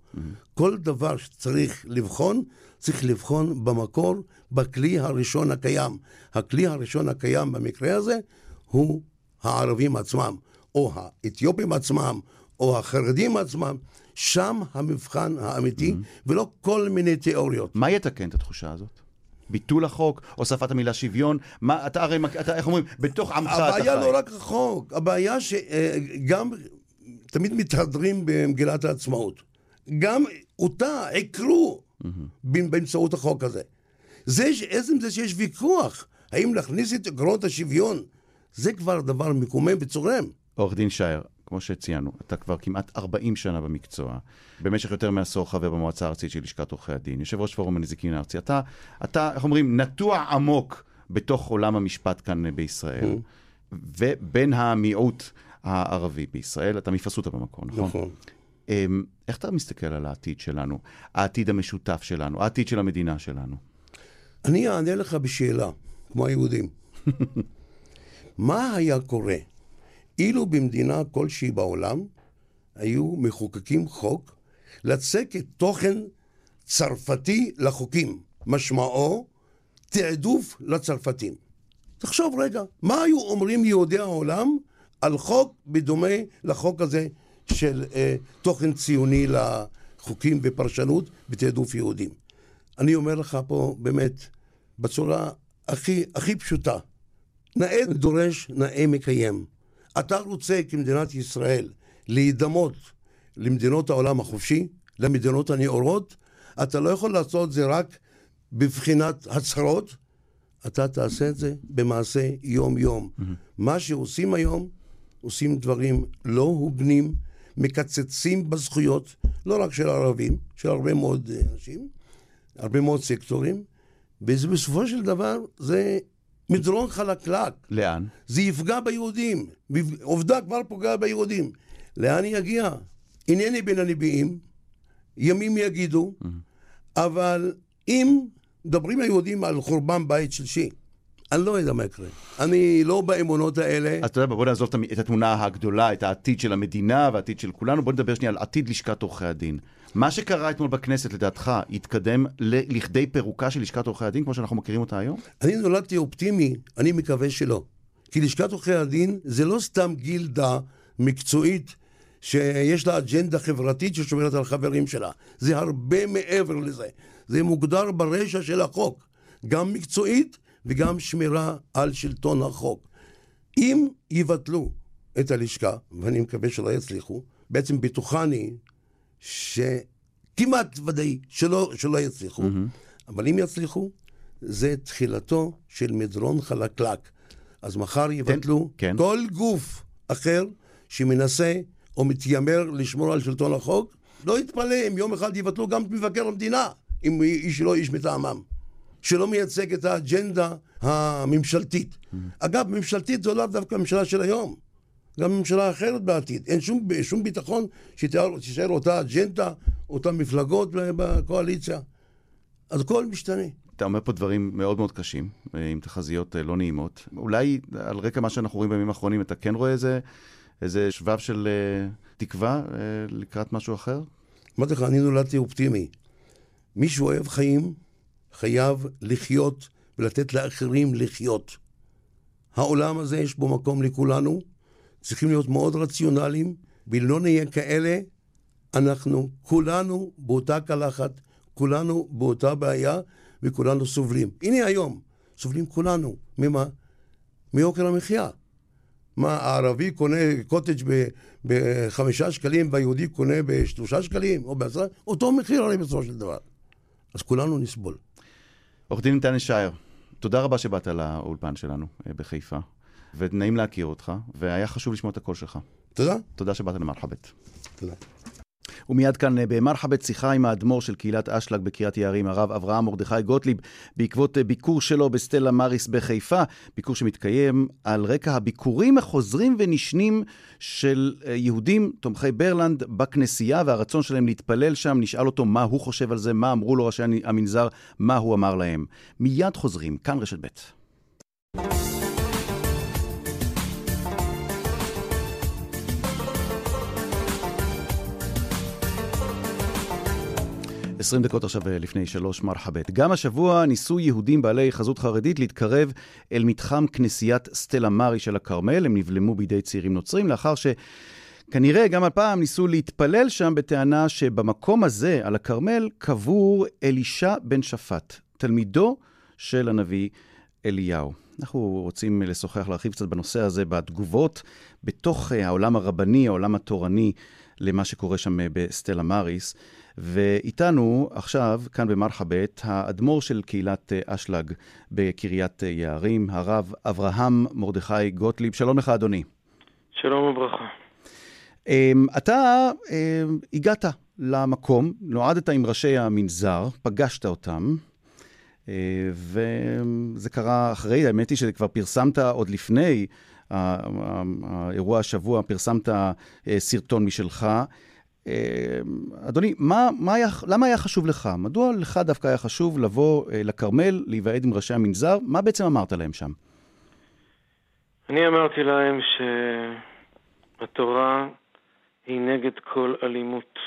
[SPEAKER 6] כל דבר שצריך לבחון, צריך לבחון במקור, בכלי הראשון הקיים. הכלי הראשון הקיים במקרה הזה הוא הערבים עצמם, או האתיופים עצמם, או החרדים עצמם. שם המבחן האמיתי, ולא כל מיני תיאוריות.
[SPEAKER 3] מה יתקן את התחושה הזאת? ביטול החוק, הוספת המילה שוויון, מה, אתה הרי, אתה, איך אומרים, בתוך עמך אתה חי.
[SPEAKER 6] הבעיה לא רק החוק, הבעיה שגם תמיד מתהדרים במגילת העצמאות. גם אותה עקרו ב- באמצעות החוק הזה. זה שעצם זה שיש ויכוח, האם להכניס את עקרונות השוויון, זה כבר דבר מקומם וצורם.
[SPEAKER 3] עורך דין שער, כמו שציינו, אתה כבר כמעט 40 שנה במקצוע, במשך יותר מעשור חבר במועצה הארצית של לשכת עורכי הדין, יושב ראש פורום הנזיקין הארצי. אתה, אתה, איך אומרים, נטוע עמוק בתוך עולם המשפט כאן בישראל, ובין המיעוט הערבי בישראל, אתה מפסוטה במקור, נכון?
[SPEAKER 6] נכון.
[SPEAKER 3] אמ, איך אתה מסתכל על העתיד שלנו, העתיד המשותף שלנו, העתיד של המדינה שלנו?
[SPEAKER 6] אני אענה לך בשאלה, כמו היהודים. מה היה קורה אילו במדינה כלשהי בעולם היו מחוקקים חוק לצקת תוכן צרפתי לחוקים, משמעו תעדוף לצרפתים. תחשוב רגע, מה היו אומרים יהודי העולם על חוק בדומה לחוק הזה של אה, תוכן ציוני לחוקים ופרשנות בתעדוף יהודים? אני אומר לך פה באמת, בצורה הכי, הכי פשוטה, נאה דורש, נאה מקיים. אתה רוצה כמדינת ישראל להידמות למדינות העולם החופשי, למדינות הנאורות, אתה לא יכול לעשות את זה רק בבחינת הצהרות, אתה תעשה את זה במעשה יום-יום. Mm-hmm. מה שעושים היום, עושים דברים לא הוגנים, מקצצים בזכויות, לא רק של ערבים, של הרבה מאוד אה, אנשים, הרבה מאוד סקטורים, ובסופו של דבר זה מדרון חלקלק.
[SPEAKER 3] לאן?
[SPEAKER 6] זה יפגע ביהודים. עובדה כבר פוגע ביהודים. לאן יגיע? הנני בין הנביאים, ימים יגידו, אבל אם מדברים היהודים על חורבן בית שלישי, אני לא יודע מה יקרה. אני לא באמונות האלה.
[SPEAKER 3] אז אתה יודע, בוא נעזוב את התמונה הגדולה, את העתיד של המדינה והעתיד של כולנו, בוא נדבר שנייה על עתיד לשכת עורכי הדין. מה שקרה אתמול בכנסת, לדעתך, יתקדם ל- לכדי פירוקה של לשכת עורכי הדין, כמו שאנחנו מכירים אותה היום?
[SPEAKER 6] אני נולדתי אופטימי, אני מקווה שלא. כי לשכת עורכי הדין זה לא סתם גילדה מקצועית שיש לה אג'נדה חברתית ששומרת על חברים שלה. זה הרבה מעבר לזה. זה מוגדר ברשע של החוק, גם מקצועית וגם שמירה על שלטון החוק. אם יבטלו את הלשכה, ואני מקווה שלא יצליחו, בעצם בטוחני שכמעט ודאי שלא, שלא יצליחו, mm-hmm. אבל אם יצליחו, זה תחילתו של מדרון חלקלק. אז מחר יבטלו
[SPEAKER 3] כן.
[SPEAKER 6] כל גוף אחר שמנסה או מתיימר לשמור על שלטון החוק, לא יתפלא אם יום אחד יבטלו גם את מבקר המדינה, אם איש לא איש מטעמם. שלא מייצג את האג'נדה הממשלתית. אגב, ממשלתית זו לאו דווקא הממשלה של היום. גם ממשלה אחרת בעתיד. אין שום, שום ביטחון שתישאר אותה אג'נדה, אותן מפלגות בקואליציה. אז הכל משתנה.
[SPEAKER 3] אתה אומר פה דברים מאוד מאוד קשים, אה, עם תחזיות אה, לא נעימות. אולי על רקע מה שאנחנו רואים בימים האחרונים, אתה כן רואה איזה, איזה שבב של uh, תקווה uh, לקראת משהו אחר?
[SPEAKER 6] אמרתי לך, אני נולדתי אופטימי. מי שאוהב חיים, חייב לחיות ולתת לאחרים לחיות. העולם הזה, יש בו מקום לכולנו, צריכים להיות מאוד רציונליים, ואם לא נהיה כאלה, אנחנו כולנו באותה קלחת, כולנו באותה בעיה, וכולנו סובלים. הנה היום, סובלים כולנו. ממה? מיוקר המחיה. מה, הערבי קונה קוטג' בחמישה שקלים והיהודי קונה בשלושה שקלים או בעשרה? אותו מחיר הרי בסופו של דבר. אז כולנו נסבול.
[SPEAKER 3] עורך דין נתן ישער, תודה רבה שבאת לאולפן שלנו אה, בחיפה, ונעים להכיר אותך, והיה חשוב לשמוע את הקול שלך.
[SPEAKER 6] תודה.
[SPEAKER 3] תודה שבאת למרחבת.
[SPEAKER 6] תודה.
[SPEAKER 3] ומיד כאן אה, במרחבת שיחה עם האדמו"ר של קהילת אשלג בקריית יערים, הרב אברהם מרדכי גוטליב, בעקבות אה, ביקור שלו בסטלה מריס בחיפה, ביקור שמתקיים על רקע הביקורים החוזרים ונשנים של אה, יהודים תומכי ברלנד בכנסייה והרצון שלהם להתפלל שם. נשאל אותו מה הוא חושב על זה, מה אמרו לו ראשי המנזר, מה הוא אמר להם. מיד חוזרים, כאן רשת ב'. 20 דקות עכשיו אה, לפני שלוש מרחבת. גם השבוע ניסו יהודים בעלי חזות חרדית להתקרב אל מתחם כנסיית סטלה מארי של הכרמל. הם נבלמו בידי צעירים נוצרים לאחר ש... כנראה גם הפעם ניסו להתפלל שם בטענה שבמקום הזה, על הכרמל, קבור אלישע בן שפט, תלמידו של הנביא אליהו. אנחנו רוצים לשוחח, להרחיב קצת בנושא הזה, בתגובות בתוך אה, העולם הרבני, העולם התורני, למה שקורה שם אה, בסטלה מאריס. ואיתנו עכשיו, כאן במרחבת, האדמו"ר של קהילת אה, אשלג בקריית אה, יערים, הרב אברהם מרדכי גוטליב. שלום לך, אדוני.
[SPEAKER 7] שלום וברכה.
[SPEAKER 3] אמ, אתה אמ, הגעת למקום, נועדת עם ראשי המנזר, פגשת אותם, אה, וזה קרה אחרי, האמת היא שכבר פרסמת עוד לפני האירוע השבוע, פרסמת סרטון משלך. אדוני, מה, מה היה, למה היה חשוב לך? מדוע לך דווקא היה חשוב לבוא אה, לכרמל, להיוועד עם ראשי המנזר? מה בעצם אמרת להם שם?
[SPEAKER 7] אני אמרתי להם שהתורה היא נגד כל אלימות.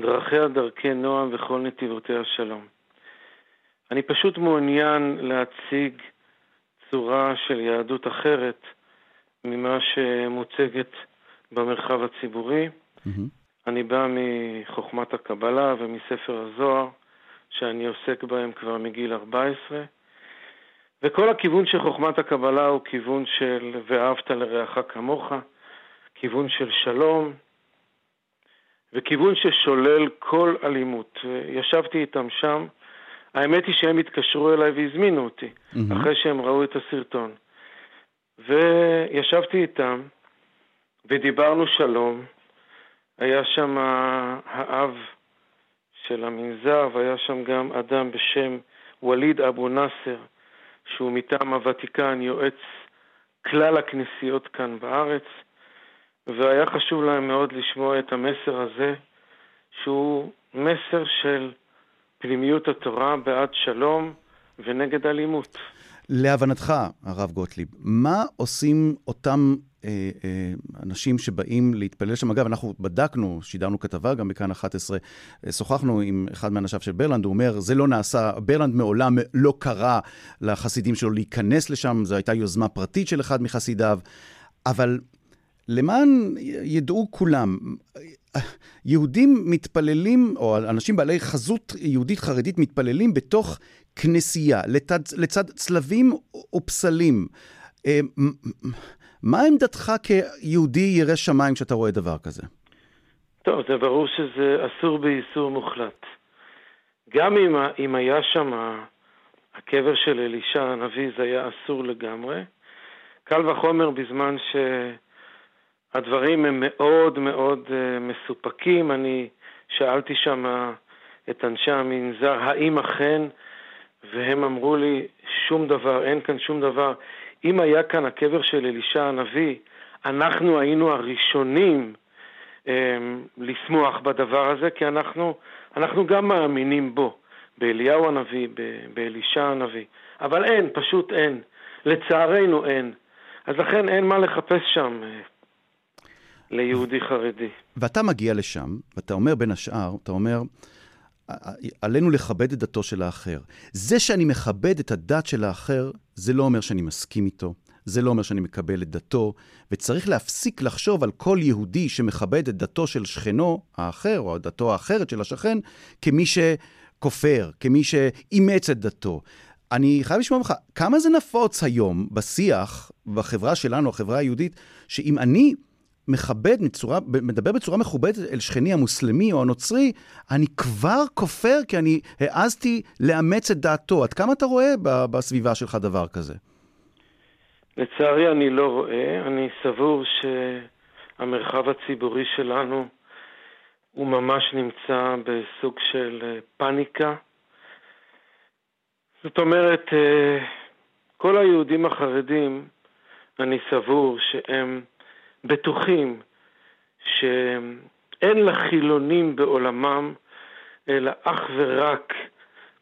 [SPEAKER 7] דרכיה דרכי נועם וכל נתיבותיה שלום. אני פשוט מעוניין להציג צורה של יהדות אחרת ממה שמוצגת במרחב הציבורי. Mm-hmm. אני בא מחוכמת הקבלה ומספר הזוהר, שאני עוסק בהם כבר מגיל 14, וכל הכיוון של חוכמת הקבלה הוא כיוון של ואהבת לרעך כמוך, כיוון של שלום, וכיוון ששולל כל אלימות. ישבתי איתם שם, האמת היא שהם התקשרו אליי והזמינו אותי, mm-hmm. אחרי שהם ראו את הסרטון. וישבתי איתם, ודיברנו שלום, היה שם האב של המנזר, והיה שם גם אדם בשם וליד אבו נאסר, שהוא מטעם הוותיקן, יועץ כלל הכנסיות כאן בארץ, והיה חשוב להם מאוד לשמוע את המסר הזה, שהוא מסר של פנימיות התורה בעד שלום ונגד אלימות.
[SPEAKER 3] להבנתך, הרב גוטליב, מה עושים אותם אנשים שבאים להתפלל שם. אגב, אנחנו בדקנו, שידרנו כתבה גם בכאן 11, אה, שוחחנו עם אחד מאנשיו של ברלנד, הוא אומר, זה לא נעשה, ברלנד מעולם לא קרא לחסידים שלו להיכנס לשם, זו הייתה יוזמה פרטית של אחד מחסידיו, אבל למען ידעו כולם, יהודים מתפללים, או אנשים בעלי חזות יהודית חרדית מתפללים בתוך כנסייה, לצד, לצד צלבים ופסלים. מה עמדתך כיהודי ירא שמיים כשאתה רואה דבר כזה?
[SPEAKER 7] טוב, זה ברור שזה אסור באיסור מוחלט. גם אם, אם היה שם הקבר של אלישע הנביא, זה היה אסור לגמרי. קל וחומר בזמן שהדברים הם מאוד מאוד uh, מסופקים. אני שאלתי שם את אנשי המנזר, האם אכן, והם אמרו לי, שום דבר, אין כאן שום דבר. אם היה כאן הקבר של אלישע הנביא, אנחנו היינו הראשונים אה, לשמוח בדבר הזה, כי אנחנו, אנחנו גם מאמינים בו, באליהו הנביא, באלישע הנביא. אבל אין, פשוט אין. לצערנו אין. אז לכן אין מה לחפש שם אה, ליהודי חרדי.
[SPEAKER 3] ואתה מגיע לשם, ואתה אומר בין השאר, אתה אומר, עלינו לכבד את דתו של האחר. זה שאני מכבד את הדת של האחר, זה לא אומר שאני מסכים איתו, זה לא אומר שאני מקבל את דתו, וצריך להפסיק לחשוב על כל יהודי שמכבד את דתו של שכנו האחר, או דתו האחרת של השכן, כמי שכופר, כמי שאימץ את דתו. אני חייב לשמוע ממך, כמה זה נפוץ היום בשיח, בחברה שלנו, החברה היהודית, שאם אני מכבד, מצורה, מדבר בצורה מכובדת אל שכני המוסלמי או הנוצרי, אני כבר כופר כי אני העזתי לאמץ את דעתו. עד כמה אתה רואה בסביבה שלך דבר כזה?
[SPEAKER 7] לצערי אני לא רואה. אני סבור שהמרחב הציבורי שלנו הוא ממש נמצא בסוג של אה, פאניקה. זאת אומרת, אה, כל היהודים החרדים, אני סבור שהם בטוחים שאין לחילונים בעולמם אלא אך ורק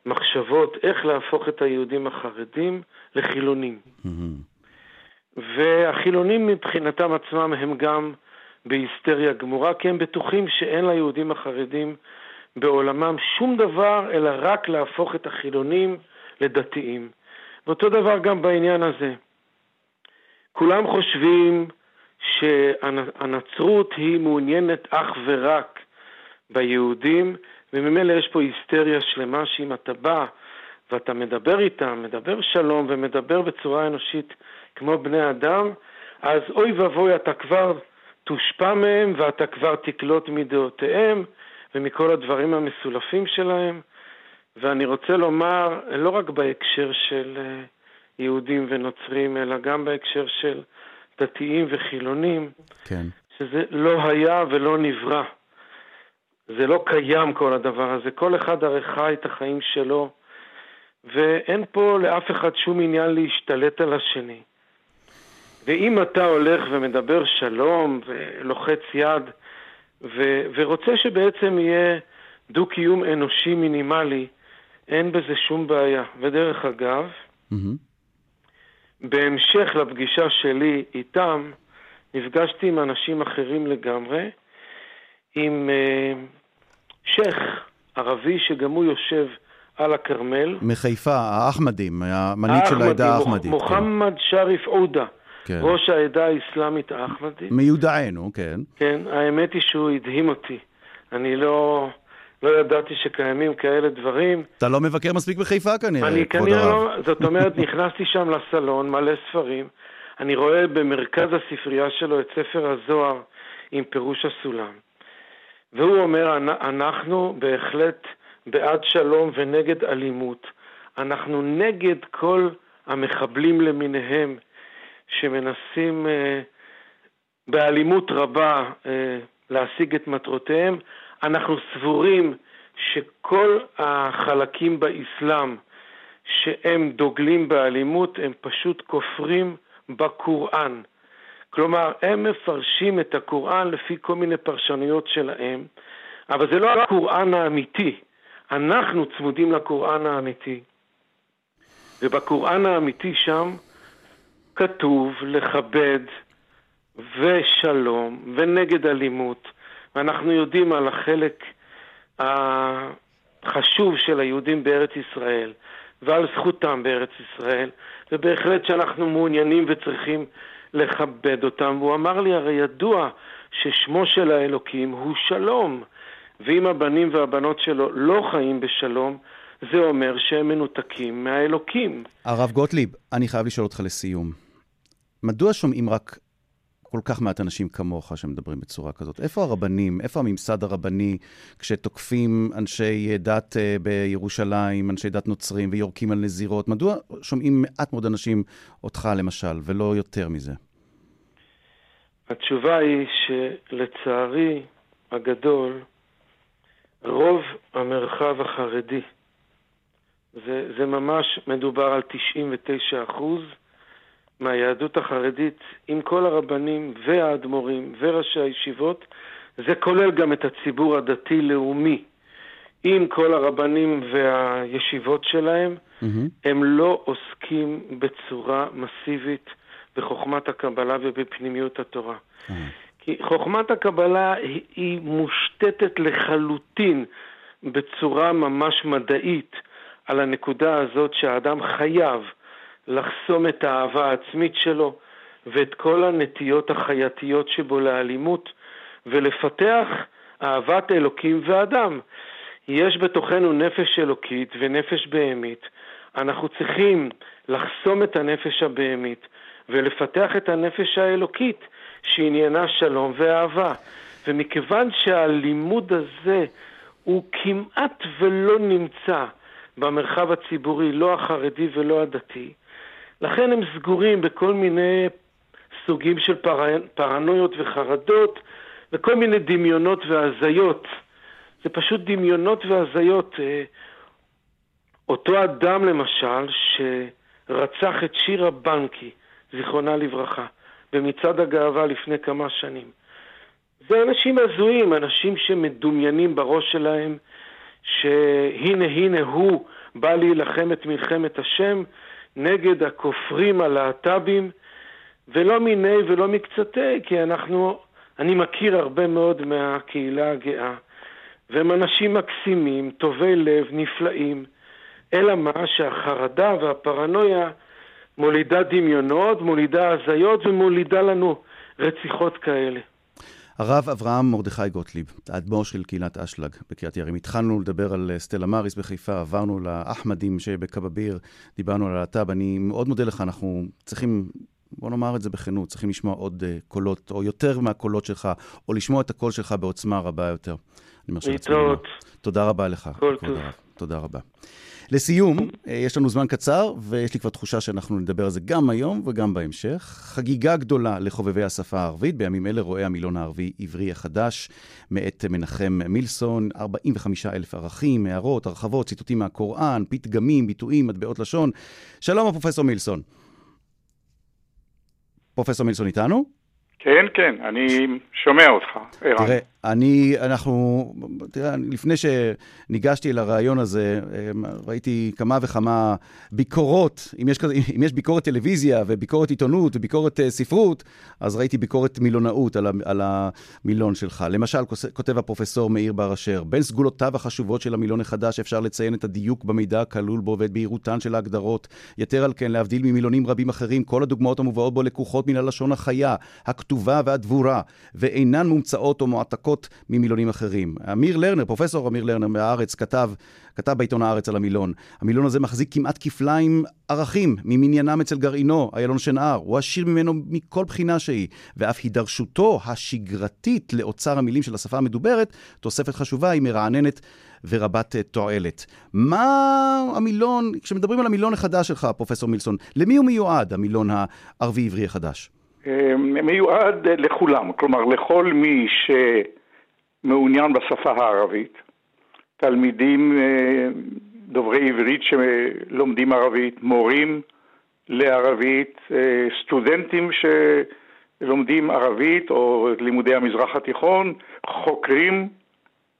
[SPEAKER 7] מחשבות איך להפוך את היהודים החרדים לחילונים. Mm-hmm. והחילונים מבחינתם עצמם הם גם בהיסטריה גמורה, כי הם בטוחים שאין ליהודים החרדים בעולמם שום דבר אלא רק להפוך את החילונים לדתיים. ואותו דבר גם בעניין הזה. כולם חושבים שהנצרות היא מעוניינת אך ורק ביהודים, וממילא יש פה היסטריה שלמה שאם אתה בא ואתה מדבר איתם, מדבר שלום ומדבר בצורה אנושית כמו בני אדם, אז אוי ואבוי אתה כבר תושפע מהם ואתה כבר תקלוט מדעותיהם ומכל הדברים המסולפים שלהם. ואני רוצה לומר, לא רק בהקשר של אה, יהודים ונוצרים, אלא גם בהקשר של דתיים וחילונים,
[SPEAKER 3] כן.
[SPEAKER 7] שזה לא היה ולא נברא. זה לא קיים כל הדבר הזה. כל אחד הרי חי את החיים שלו, ואין פה לאף אחד שום עניין להשתלט על השני. ואם אתה הולך ומדבר שלום ולוחץ יד ו- ורוצה שבעצם יהיה דו-קיום אנושי מינימלי, אין בזה שום בעיה. ודרך אגב, mm-hmm. בהמשך לפגישה שלי איתם, נפגשתי עם אנשים אחרים לגמרי, עם uh, שייח' ערבי שגם הוא יושב על הכרמל.
[SPEAKER 3] מחיפה, האחמדים, המנהיג של העדה האחמדית.
[SPEAKER 7] מוחמד כן. שריף עודה, כן. ראש העדה האסלאמית האחמדית.
[SPEAKER 3] מיודענו, כן.
[SPEAKER 7] כן, האמת היא שהוא הדהים אותי. אני לא... לא ידעתי שקיימים כאלה דברים.
[SPEAKER 3] אתה לא מבקר מספיק בחיפה כנראה,
[SPEAKER 7] אני כנראה לא, זאת אומרת, נכנסתי שם לסלון, מלא ספרים, אני רואה במרכז הספרייה שלו את ספר הזוהר עם פירוש הסולם. והוא אומר, אנחנו בהחלט בעד שלום ונגד אלימות. אנחנו נגד כל המחבלים למיניהם שמנסים אה, באלימות רבה אה, להשיג את מטרותיהם. אנחנו סבורים שכל החלקים באסלאם שהם דוגלים באלימות, הם פשוט כופרים בקוראן. כלומר, הם מפרשים את הקוראן לפי כל מיני פרשנויות שלהם, אבל זה לא הקוראן האמיתי. אנחנו צמודים לקוראן האמיתי. ובקוראן האמיתי שם כתוב לכבד ושלום ונגד אלימות ואנחנו יודעים על החלק החשוב של היהודים בארץ ישראל ועל זכותם בארץ ישראל, ובהחלט שאנחנו מעוניינים וצריכים לכבד אותם. והוא אמר לי, הרי ידוע ששמו של האלוקים הוא שלום, ואם הבנים והבנות שלו לא חיים בשלום, זה אומר שהם מנותקים מהאלוקים.
[SPEAKER 3] הרב גוטליב, אני חייב לשאול אותך לסיום. מדוע שומעים רק כל כך מעט אנשים כמוך שמדברים בצורה כזאת. איפה הרבנים, איפה הממסד הרבני כשתוקפים אנשי דת uh, בירושלים, אנשי דת נוצרים ויורקים על נזירות? מדוע שומעים מעט מאוד אנשים אותך למשל, ולא יותר מזה?
[SPEAKER 7] התשובה היא שלצערי הגדול, רוב המרחב החרדי, זה, זה ממש מדובר על 99 אחוז, מהיהדות החרדית עם כל הרבנים והאדמו"רים וראשי הישיבות, זה כולל גם את הציבור הדתי-לאומי עם כל הרבנים והישיבות שלהם, mm-hmm. הם לא עוסקים בצורה מסיבית בחוכמת הקבלה ובפנימיות התורה. Mm-hmm. כי חוכמת הקבלה היא, היא מושתתת לחלוטין בצורה ממש מדעית על הנקודה הזאת שהאדם חייב לחסום את האהבה העצמית שלו ואת כל הנטיות החייתיות שבו לאלימות ולפתח אהבת אלוקים ואדם. יש בתוכנו נפש אלוקית ונפש בהמית. אנחנו צריכים לחסום את הנפש הבהמית ולפתח את הנפש האלוקית שעניינה שלום ואהבה. ומכיוון שהלימוד הזה הוא כמעט ולא נמצא במרחב הציבורי, לא החרדי ולא הדתי, לכן הם סגורים בכל מיני סוגים של פר... פרנויות וחרדות וכל מיני דמיונות והזיות. זה פשוט דמיונות והזיות. אה, אותו אדם למשל שרצח את שירה בנקי, זיכרונה לברכה, במצעד הגאווה לפני כמה שנים. זה אנשים הזויים, אנשים שמדומיינים בראש שלהם שהנה הנה הוא בא להילחם את מלחמת השם נגד הכופרים הלהט"בים, ולא מיני ולא מקצתי, כי אנחנו, אני מכיר הרבה מאוד מהקהילה הגאה, והם אנשים מקסימים, טובי לב, נפלאים, אלא מה שהחרדה והפרנויה מולידה דמיונות, מולידה הזיות ומולידה לנו רציחות כאלה.
[SPEAKER 3] הרב אברהם מרדכי גוטליב, האדמו"ר של קהילת אשלג בקריית יערים. התחלנו לדבר על אה, סטלה מריס בחיפה, עברנו לאחמדים שבקבביר, דיברנו על הלהט"ב. אני מאוד מודה לך, אנחנו צריכים, בוא נאמר את זה בכנות, צריכים לשמוע עוד uh, קולות, או יותר מהקולות שלך, או לשמוע את הקול שלך בעוצמה רבה יותר.
[SPEAKER 7] אני מרשה לעצמי.
[SPEAKER 3] תודה רבה לך.
[SPEAKER 7] כל טוב.
[SPEAKER 3] תודה רבה. לסיום, אה, יש לנו זמן קצר, ויש לי כבר תחושה שאנחנו נדבר על זה גם היום וגם בהמשך. חגיגה גדולה לחובבי השפה הערבית. בימים אלה רואה המילון הערבי-עברי החדש, מאת מנחם מילסון, 45 אלף ערכים, הערות, הרחבות, ציטוטים מהקוראן, פתגמים, ביטויים, מטבעות לשון. שלום, הפרופסור מילסון. פרופסור מילסון איתנו?
[SPEAKER 8] כן, כן, אני שומע אותך,
[SPEAKER 3] ערן. תראה, אני, אנחנו, תראה, לפני שניגשתי אל הרעיון הזה, אמ, ראיתי כמה וכמה ביקורות, אם יש, אם יש ביקורת טלוויזיה וביקורת עיתונות וביקורת uh, ספרות, אז ראיתי ביקורת מילונאות על, על המילון שלך. למשל, כותב הפרופסור מאיר בר אשר, בין סגולותיו החשובות של המילון החדש אפשר לציין את הדיוק במידע הכלול בו ואת בהירותן של ההגדרות. יתר על כן, להבדיל ממילונים רבים אחרים, כל הדוגמאות המובאות בו לקוחות מן הלשון החיה, הכתובה והדבורה, ואינן מומצאות או מועתקות. ממילונים אחרים. אמיר לרנר, פרופסור אמיר לרנר מהארץ, כתב, כתב בעיתון הארץ על המילון. המילון הזה מחזיק כמעט כפליים ערכים ממניינם אצל גרעינו, איילון שנהר. הוא עשיר ממנו מכל בחינה שהיא, ואף הידרשותו השגרתית לאוצר המילים של השפה המדוברת, תוספת חשובה, היא מרעננת ורבת תועלת. מה המילון, כשמדברים על המילון החדש שלך, פרופסור מילסון, למי הוא מיועד, המילון הערבי-עברי החדש?
[SPEAKER 8] אה, מיועד לכולם, כלומר לכל מי ש... מעוניין בשפה הערבית, תלמידים אה, דוברי עברית שלומדים ערבית, מורים לערבית, אה, סטודנטים שלומדים ערבית או לימודי המזרח התיכון, חוקרים,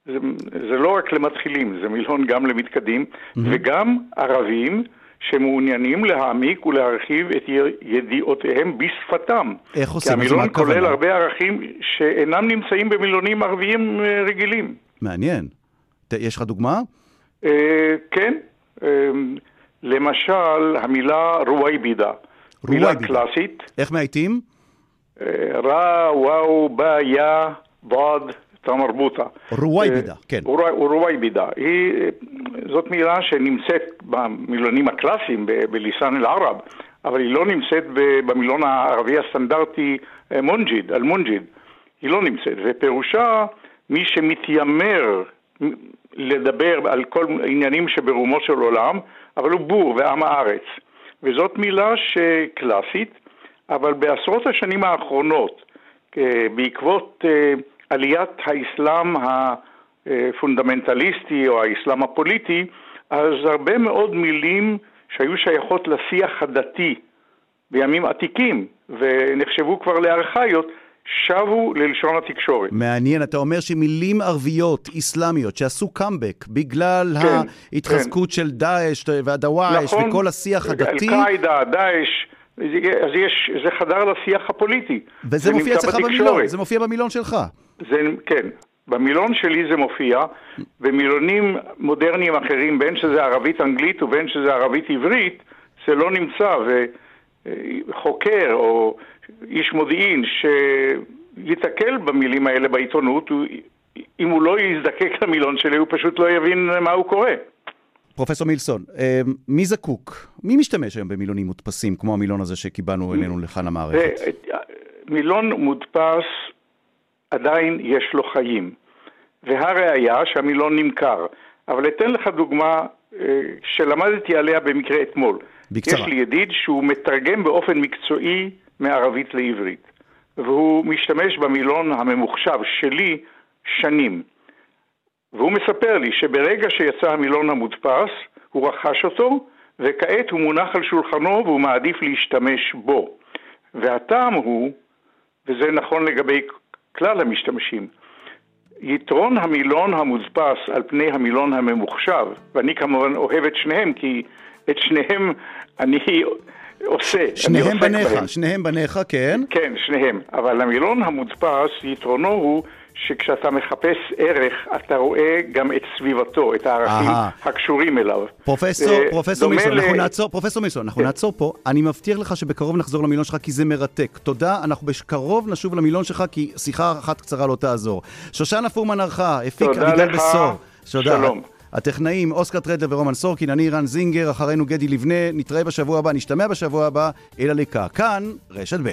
[SPEAKER 8] זה, זה לא רק למתחילים, זה מילון גם למתקדים, mm-hmm. וגם ערבים שמעוניינים להעמיק ולהרחיב את ידיעותיהם בשפתם.
[SPEAKER 3] איך עושים את זה?
[SPEAKER 8] כי המילון כולל הרבה ערכים שאינם נמצאים במילונים ערביים אה, רגילים.
[SPEAKER 3] מעניין. יש לך דוגמה?
[SPEAKER 8] אה, כן. אה, למשל, המילה רווייבידה.
[SPEAKER 3] מילה קלאסית. איך מאייתים?
[SPEAKER 8] را, واو, با, يا, ضاد, تاء
[SPEAKER 3] مربوطة. رويبضة, כן.
[SPEAKER 8] رويبضة. זאת מילה שנמצאת במילונים הקלאסיים ב لسان العرب, אבל היא לא נמצאת במילון הערבי הסטנדרטי אה, منجد, المنجد. היא לא נמצאת, ופירושה מי שמתיימר לדבר על כל עניינים שברומו של עולם, אבל הוא בור ועם הארץ. וזאת מילה שקלאסית, אבל בעשרות השנים האחרונות, אה, בעקבות אה, עליית האסלאם הפונדמנטליסטי או האסלאם הפוליטי, אז הרבה מאוד מילים שהיו שייכות לשיח הדתי בימים עתיקים ונחשבו כבר לארכאיות, שבו ללשון התקשורת.
[SPEAKER 3] מעניין, אתה אומר שמילים ערביות, איסלאמיות, שעשו קאמבק בגלל
[SPEAKER 8] כן,
[SPEAKER 3] ההתחזקות של דאעש והדוואעש
[SPEAKER 8] נכון,
[SPEAKER 3] וכל השיח הדתי,
[SPEAKER 8] אל-קאעידה, דאעש, אז יש, זה חדר לשיח הפוליטי.
[SPEAKER 3] וזה
[SPEAKER 8] זה
[SPEAKER 3] מופיע אצלך במילון. זה מופיע במילון שלך.
[SPEAKER 8] זה, כן, במילון שלי זה מופיע, במילונים מודרניים אחרים, בין שזה ערבית-אנגלית ובין שזה ערבית-עברית, זה לא נמצא, וחוקר או איש מודיעין שיתקל במילים האלה בעיתונות, הוא, אם הוא לא יזדקק למילון שלי, הוא פשוט לא יבין מה הוא קורא.
[SPEAKER 3] פרופסור מילסון, אה, מי זקוק? מי משתמש היום במילונים מודפסים, כמו המילון הזה שקיבלנו אלינו לכאן למערכת?
[SPEAKER 8] מילון מודפס עדיין יש לו חיים. והראיה שהמילון נמכר. אבל אתן לך דוגמה אה, שלמדתי עליה במקרה אתמול.
[SPEAKER 3] בקצרה.
[SPEAKER 8] יש לי ידיד שהוא מתרגם באופן מקצועי מערבית לעברית. והוא משתמש במילון הממוחשב שלי שנים. והוא מספר לי שברגע שיצא המילון המודפס, הוא רכש אותו, וכעת הוא מונח על שולחנו והוא מעדיף להשתמש בו. והטעם הוא, וזה נכון לגבי כלל המשתמשים, יתרון המילון המודפס על פני המילון הממוחשב, ואני כמובן אוהב את שניהם, כי את שניהם אני עושה.
[SPEAKER 3] שניהם
[SPEAKER 8] אני
[SPEAKER 3] בניך,
[SPEAKER 8] בהם.
[SPEAKER 3] שניהם בניך, כן.
[SPEAKER 8] כן, שניהם. אבל המילון המודפס, יתרונו הוא שכשאתה מחפש ערך, אתה רואה גם את סביבתו, את הערכים
[SPEAKER 3] אהה.
[SPEAKER 8] הקשורים אליו.
[SPEAKER 3] פרופסור,
[SPEAKER 8] אה,
[SPEAKER 3] פרופסור
[SPEAKER 8] דומה
[SPEAKER 3] מילסון,
[SPEAKER 8] ל-
[SPEAKER 3] אנחנו נעצור, פרופסור מילסון, אנחנו
[SPEAKER 8] כן.
[SPEAKER 3] נעצור פה. אני מבטיח לך שבקרוב נחזור למילון שלך כי זה מרתק. תודה, אנחנו בקרוב נשוב למילון שלך כי שיחה אחת קצרה לא תעזור. שושנה פורמן ערכה, הפיק אביגל
[SPEAKER 8] לך.
[SPEAKER 3] בשור. תודה.
[SPEAKER 8] שלום.
[SPEAKER 3] הטכנאים אוסקר טרדלר ורומן סורקין, אני רן זינגר, אחרינו גדי לבנה, נתראה בשבוע הבא, נשתמע בשבוע הבא, אלה לקה. כאן, רשת ב'.